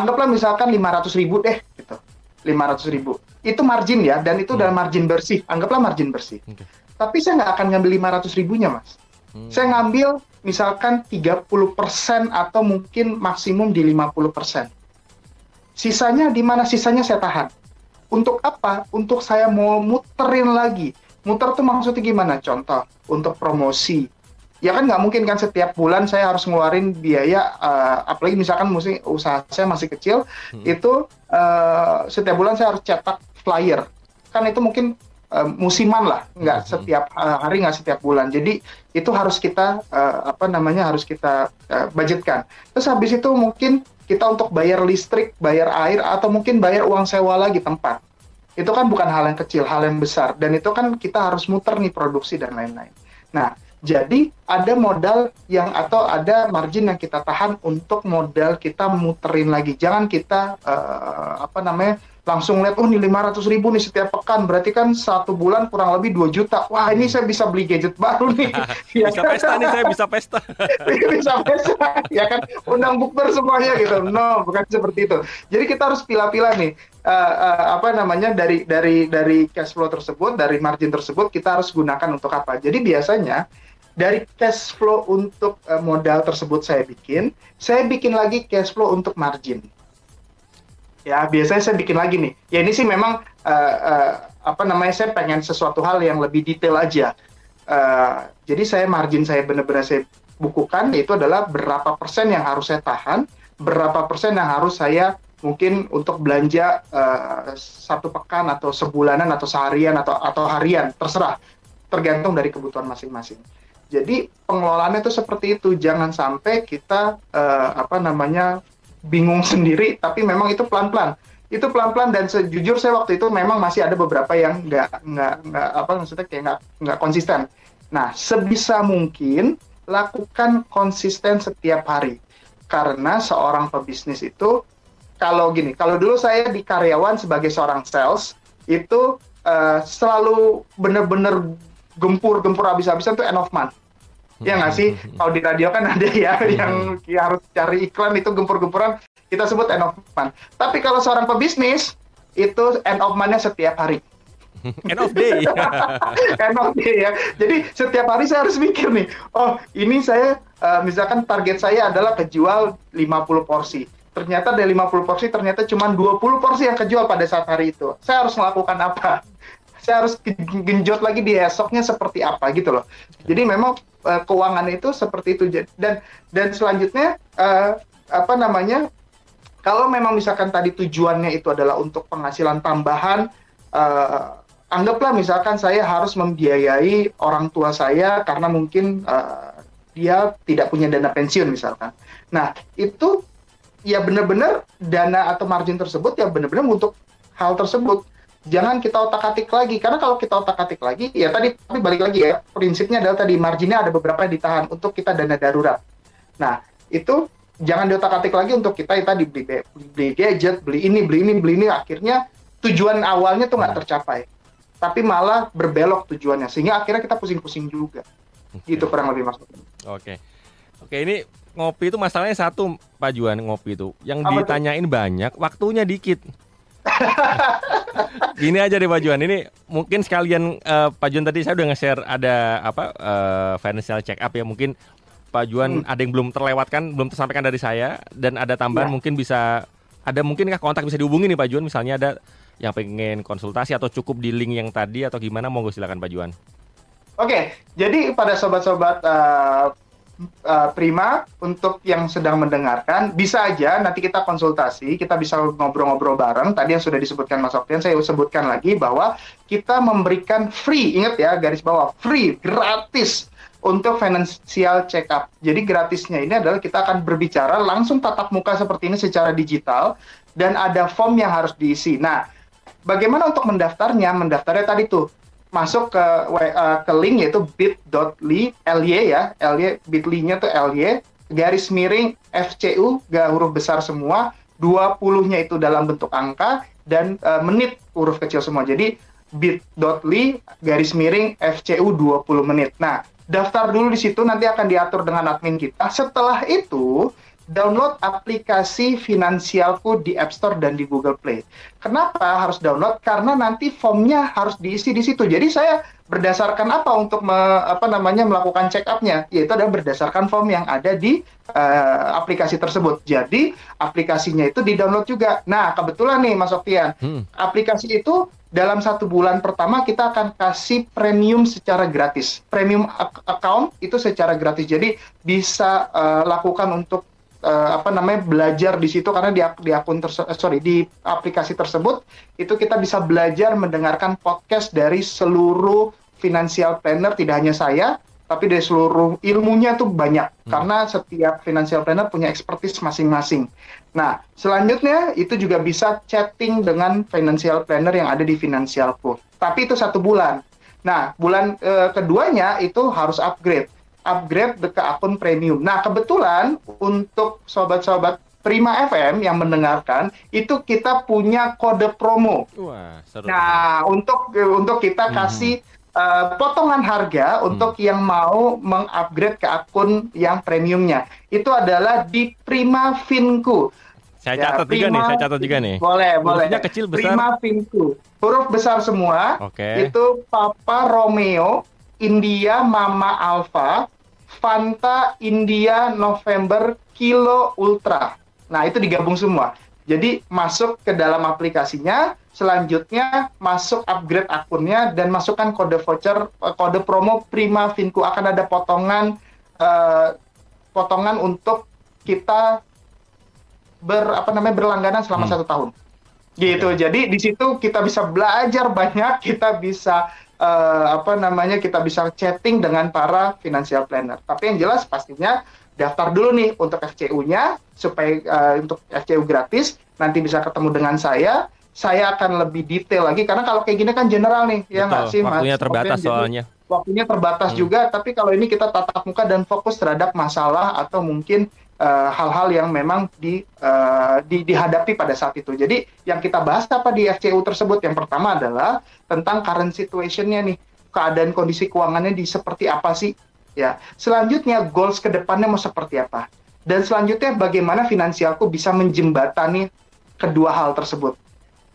anggaplah misalkan 500 ribu deh gitu. 500 ribu. Itu margin ya dan itu hmm. dalam margin bersih. Anggaplah margin bersih. Okay. tapi saya nggak akan ngambil 500 ribunya mas. Hmm. saya ngambil misalkan 30% atau mungkin maksimum di 50% sisanya di mana sisanya saya tahan? Untuk apa? Untuk saya mau muterin lagi. Muter tuh maksudnya gimana? Contoh untuk promosi ya kan nggak mungkin kan setiap bulan saya harus ngeluarin biaya uh, apalagi misalkan mesti usaha saya masih kecil hmm. itu uh, setiap bulan saya harus cetak flyer. Kan itu mungkin uh, musiman lah nggak hmm. setiap uh, hari nggak setiap bulan. Jadi itu harus kita uh, apa namanya harus kita uh, budgetkan. Terus habis itu mungkin kita untuk bayar listrik bayar air atau mungkin bayar uang sewa lagi tempat. Itu kan bukan hal yang kecil hal yang besar. Dan itu kan kita harus muter nih produksi dan lain-lain. Nah jadi ada modal yang atau ada margin yang kita tahan untuk modal kita muterin lagi. Jangan kita uh, apa namanya langsung lihat oh ini 500 ribu nih setiap pekan. Berarti kan satu bulan kurang lebih 2 juta. Wah ini saya bisa beli gadget baru nih. Ya bisa kan? pesta nih saya bisa pesta. Bisa pesta ya kan? Undang bukber semuanya gitu. No bukan seperti itu. Jadi kita harus pilah-pilah nih. Uh, uh, apa namanya dari dari dari cash flow tersebut dari margin tersebut kita harus gunakan untuk apa? Jadi biasanya dari cash flow untuk uh, modal tersebut saya bikin, saya bikin lagi cash flow untuk margin. Ya, biasanya saya bikin lagi nih. Ya ini sih memang uh, uh, apa namanya saya pengen sesuatu hal yang lebih detail aja. Uh, jadi saya margin saya benar-benar saya bukukan itu adalah berapa persen yang harus saya tahan, berapa persen yang harus saya mungkin untuk belanja uh, satu pekan atau sebulanan atau seharian atau atau harian terserah tergantung dari kebutuhan masing-masing. Jadi pengelolaannya itu seperti itu, jangan sampai kita uh, apa namanya bingung sendiri, tapi memang itu pelan-pelan. Itu pelan-pelan dan sejujur saya waktu itu memang masih ada beberapa yang nggak nggak nggak apa maksudnya kayak nggak nggak konsisten. Nah sebisa mungkin lakukan konsisten setiap hari karena seorang pebisnis itu kalau gini, kalau dulu saya di karyawan sebagai seorang sales itu uh, selalu benar-benar gempur-gempur habis-habisan tuh end of month. Ya nggak sih? Kalau di radio kan ada ya yang ya harus cari iklan itu gempur-gempuran, kita sebut end of month. Tapi kalau seorang pebisnis, itu end of month-nya setiap hari. end of day. end of day ya. Jadi setiap hari saya harus mikir nih, oh ini saya uh, misalkan target saya adalah kejual 50 porsi. Ternyata dari 50 porsi ternyata cuma 20 porsi yang kejual pada saat hari itu. Saya harus melakukan apa? Saya harus genjot lagi di esoknya seperti apa gitu loh. Jadi memang uh, keuangan itu seperti itu dan dan selanjutnya uh, apa namanya kalau memang misalkan tadi tujuannya itu adalah untuk penghasilan tambahan uh, anggaplah misalkan saya harus membiayai orang tua saya karena mungkin uh, dia tidak punya dana pensiun misalkan. Nah, itu ya benar-benar dana atau margin tersebut ya benar-benar untuk hal tersebut jangan kita otak-atik lagi karena kalau kita otak-atik lagi ya tadi tapi balik lagi ya prinsipnya adalah tadi marginnya ada beberapa yang ditahan untuk kita dana darurat nah itu jangan diotak-atik lagi untuk kita ya tadi beli, beli gadget beli ini beli ini beli ini akhirnya tujuan awalnya tuh nggak tercapai tapi malah berbelok tujuannya sehingga akhirnya kita pusing-pusing juga Okay. Gitu kurang lebih maksudnya. Oke. Oke, ini ngopi itu masalahnya satu Pak Juan ngopi itu. Yang Apa ditanyain itu? banyak, waktunya dikit. Gini aja deh Pak Juan, ini mungkin sekalian uh, Pak Juan tadi saya udah nge-share ada apa uh, financial check up ya mungkin Pak Juan hmm. ada yang belum terlewatkan, belum tersampaikan dari saya dan ada tambahan ya. mungkin bisa ada mungkinkah kontak bisa dihubungi nih Pak Juan misalnya ada yang pengen konsultasi atau cukup di link yang tadi atau gimana monggo silakan Pak Juan. Oke, jadi pada sobat-sobat uh, uh, Prima untuk yang sedang mendengarkan bisa aja nanti kita konsultasi, kita bisa ngobrol-ngobrol bareng. Tadi yang sudah disebutkan Mas Oktian, saya sebutkan lagi bahwa kita memberikan free, ingat ya garis bawah free, gratis untuk financial check up. Jadi gratisnya ini adalah kita akan berbicara langsung tatap muka seperti ini secara digital dan ada form yang harus diisi. Nah, bagaimana untuk mendaftarnya? Mendaftarnya tadi tuh masuk ke uh, ke link yaitu bit.ly ly ya. Ly bit.ly-nya tuh ly garis miring FCU gak huruf besar semua. 20-nya itu dalam bentuk angka dan uh, menit huruf kecil semua. Jadi bit.ly garis miring FCU 20 menit. Nah daftar dulu di situ nanti akan diatur dengan admin kita. Setelah itu download aplikasi Finansialku di App Store dan di Google Play. Kenapa harus download? Karena nanti formnya harus diisi di situ. Jadi saya berdasarkan apa untuk me, apa namanya melakukan check up-nya? Yaitu adalah berdasarkan form yang ada di uh, aplikasi tersebut. Jadi aplikasinya itu di-download juga. Nah, kebetulan nih Mas Oktian, hmm. aplikasi itu dalam satu bulan pertama kita akan kasih premium secara gratis. Premium account itu secara gratis. Jadi bisa uh, lakukan untuk uh, apa namanya belajar di situ karena di, di akun terse eh, sorry di aplikasi tersebut itu kita bisa belajar mendengarkan podcast dari seluruh financial planner tidak hanya saya tapi dari seluruh ilmunya tuh banyak hmm. karena setiap financial planner punya expertise masing-masing. Nah, selanjutnya itu juga bisa chatting dengan financial planner yang ada di Financialku. Tapi itu satu bulan. Nah, bulan uh, keduanya itu harus upgrade upgrade ke akun premium. Nah, kebetulan untuk sobat-sobat Prima FM yang mendengarkan itu kita punya kode promo. Wah, seru. Nah, untuk untuk kita hmm. kasih uh, potongan harga hmm. untuk yang mau mengupgrade ke akun yang premiumnya. Itu adalah di Prima Finku. Saya ya, catat Prima, juga nih, saya catat juga nih. Boleh, boleh. kecil besar. Prima Finku. Huruf besar semua. Oke. Okay. Itu Papa Romeo, India Mama Alpha, Fanta India November Kilo Ultra. Nah, itu digabung semua. Jadi masuk ke dalam aplikasinya, selanjutnya masuk upgrade akunnya dan masukkan kode voucher eh, kode promo Prima Vinku akan ada potongan uh, potongan untuk kita ber apa namanya berlangganan selama hmm. satu tahun. Gitu. Okay. Jadi di situ kita bisa belajar banyak, kita bisa uh, apa namanya kita bisa chatting dengan para financial planner. Tapi yang jelas pastinya daftar dulu nih untuk FCU-nya supaya uh, untuk FCU gratis nanti bisa ketemu dengan saya. Saya akan lebih detail lagi karena kalau kayak gini kan general nih ya nggak sih mas. Waktunya terbatas Open, soalnya. Waktunya terbatas hmm. juga, tapi kalau ini kita tatap muka dan fokus terhadap masalah atau mungkin hal-hal uh, yang memang di, uh, di, dihadapi pada saat itu. Jadi yang kita bahas apa di FCU tersebut? Yang pertama adalah tentang current situation-nya nih, keadaan kondisi keuangannya di seperti apa sih? Ya. Selanjutnya goals ke depannya mau seperti apa? Dan selanjutnya bagaimana finansialku bisa menjembatani kedua hal tersebut.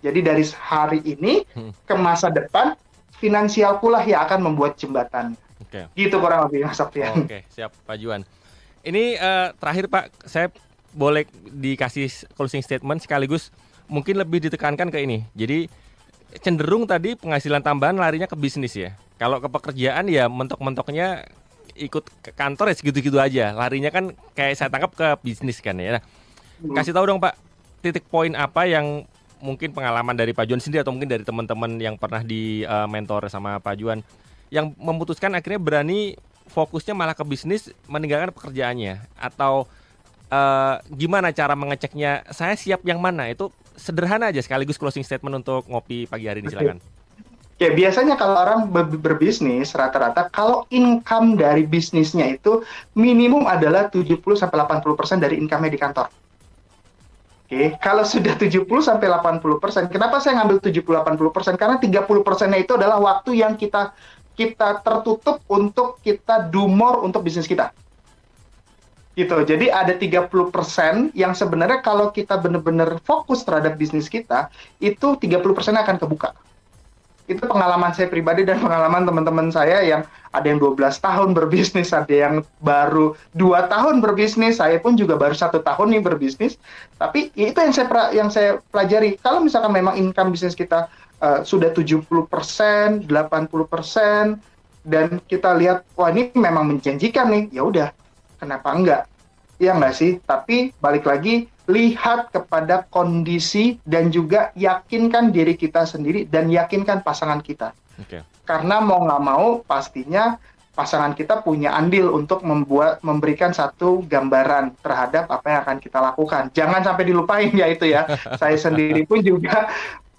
Jadi dari hari ini hmm. ke masa depan finansialku lah yang akan membuat jembatan. Okay. Gitu kurang lebih Mas Sofian. Oke, okay. siap Pak Juan. Ini uh, terakhir Pak, saya boleh dikasih closing statement sekaligus mungkin lebih ditekankan ke ini. Jadi cenderung tadi penghasilan tambahan larinya ke bisnis ya. Kalau ke pekerjaan ya mentok-mentoknya ikut ke kantor ya segitu-gitu aja. Larinya kan kayak saya tangkap ke bisnis kan ya. Nah, hmm. kasih tahu dong Pak, titik poin apa yang mungkin pengalaman dari Pak Juan sendiri atau mungkin dari teman-teman yang pernah di uh, mentor sama Pak Juan yang memutuskan akhirnya berani fokusnya malah ke bisnis meninggalkan pekerjaannya atau uh, gimana cara mengeceknya saya siap yang mana itu sederhana aja sekaligus closing statement untuk ngopi pagi hari ini silakan. Ya biasanya kalau orang ber berbisnis rata-rata kalau income dari bisnisnya itu minimum adalah 70 sampai 80% dari income di kantor. Oke, kalau sudah 70 sampai 80%, kenapa saya ngambil 70 80%? Karena 30%-nya itu adalah waktu yang kita kita tertutup untuk kita do more untuk bisnis kita. Gitu. Jadi ada 30% yang sebenarnya kalau kita benar-benar fokus terhadap bisnis kita, itu 30% akan kebuka. Itu pengalaman saya pribadi dan pengalaman teman-teman saya yang ada yang 12 tahun berbisnis, ada yang baru dua tahun berbisnis, saya pun juga baru satu tahun nih berbisnis. Tapi itu yang saya yang saya pelajari. Kalau misalkan memang income bisnis kita uh, sudah 70%, 80%, dan kita lihat wah ini memang menjanjikan nih, ya udah kenapa enggak? Ya enggak sih? Tapi balik lagi lihat kepada kondisi dan juga yakinkan diri kita sendiri dan yakinkan pasangan kita. Okay. Karena mau nggak mau pastinya pasangan kita punya andil untuk membuat memberikan satu gambaran terhadap apa yang akan kita lakukan. Jangan sampai dilupain ya itu ya. Saya sendiri pun juga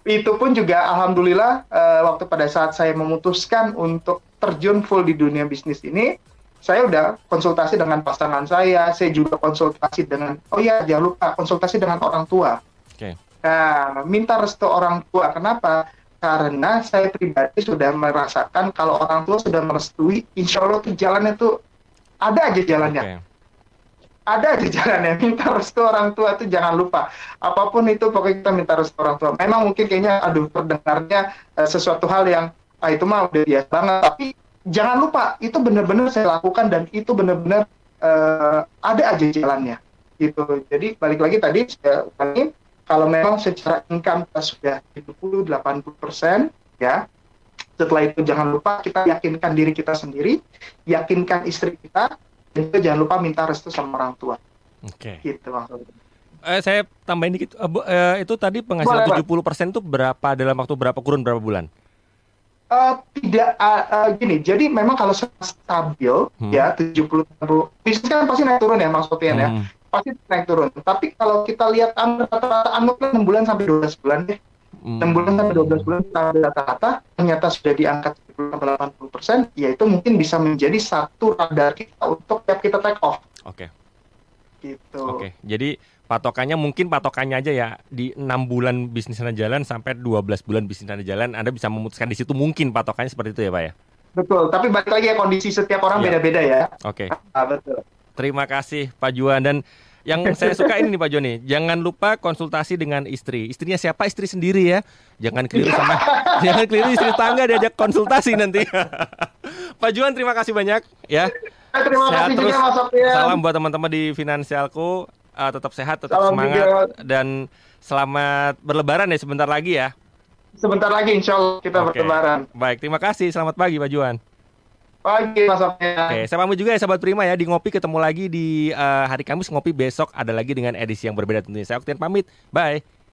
itu pun juga alhamdulillah uh, waktu pada saat saya memutuskan untuk terjun full di dunia bisnis ini saya udah konsultasi dengan pasangan saya, saya juga konsultasi dengan, oh ya jangan lupa konsultasi dengan orang tua. Okay. Nah, minta restu orang tua. Kenapa? Karena saya pribadi sudah merasakan kalau orang tua sudah merestui, insya Allah tuh jalannya tuh ada aja jalannya. Okay. Ada aja jalannya. Minta restu orang tua tuh jangan lupa. Apa pun itu pokoknya kita minta restu orang tua. Memang mungkin kayaknya, aduh terdengarnya uh, sesuatu hal yang ah, itu mah udah biasa banget. Tapi jangan lupa itu benar-benar saya lakukan dan itu benar-benar uh, ada aja jalannya gitu jadi balik lagi tadi saya kalau memang secara income kita sudah 70 80 persen ya setelah itu jangan lupa kita yakinkan diri kita sendiri yakinkan istri kita dan juga jangan lupa minta restu sama orang tua oke okay. gitu maksudnya eh, saya tambahin dikit uh, uh, itu tadi penghasilan Boleh, 70 persen itu berapa dalam waktu berapa kurun berapa bulan Uh, tidak uh, uh, gini, jadi memang kalau stabil hmm. ya 70 60 bisnis kan pasti naik turun ya maksudnya ya. hmm. ya. Pasti naik turun. Tapi kalau kita lihat rata-rata anggaplah 6 bulan sampai 12 bulan deh. Hmm. 6 bulan sampai 12 bulan kita rata-rata ternyata sudah diangkat 80 persen, ya itu mungkin bisa menjadi satu radar kita untuk tiap kita take off. Oke. Okay. Gitu. Oke. Okay. Jadi patokannya mungkin patokannya aja ya di enam bulan bisnis anda jalan sampai 12 bulan bisnis anda jalan Anda bisa memutuskan di situ mungkin patokannya seperti itu ya Pak ya. Betul, tapi balik lagi ya kondisi setiap orang iya. beda-beda ya. Oke. Okay. Ah, betul. Terima kasih Pak Juan dan yang saya suka ini nih Pak Joni, jangan lupa konsultasi dengan istri. Istrinya siapa? Istri sendiri ya. Jangan keliru sama jangan keliru istri tangga diajak konsultasi nanti. Pak Juan terima kasih banyak ya. Terima Sehat kasih terus. juga Mas Salam buat teman-teman di Finansialku uh, tetap sehat, tetap Salam semangat juga. dan selamat berlebaran ya sebentar lagi ya. Sebentar lagi insya Allah kita okay. berlebaran. Baik, terima kasih. Selamat pagi Pak Juan. Pagi Mas Oke, saya pamit juga ya sahabat Prima ya di ngopi ketemu lagi di uh, hari Kamis ngopi besok ada lagi dengan edisi yang berbeda tentunya. Saya Oktian pamit. Bye.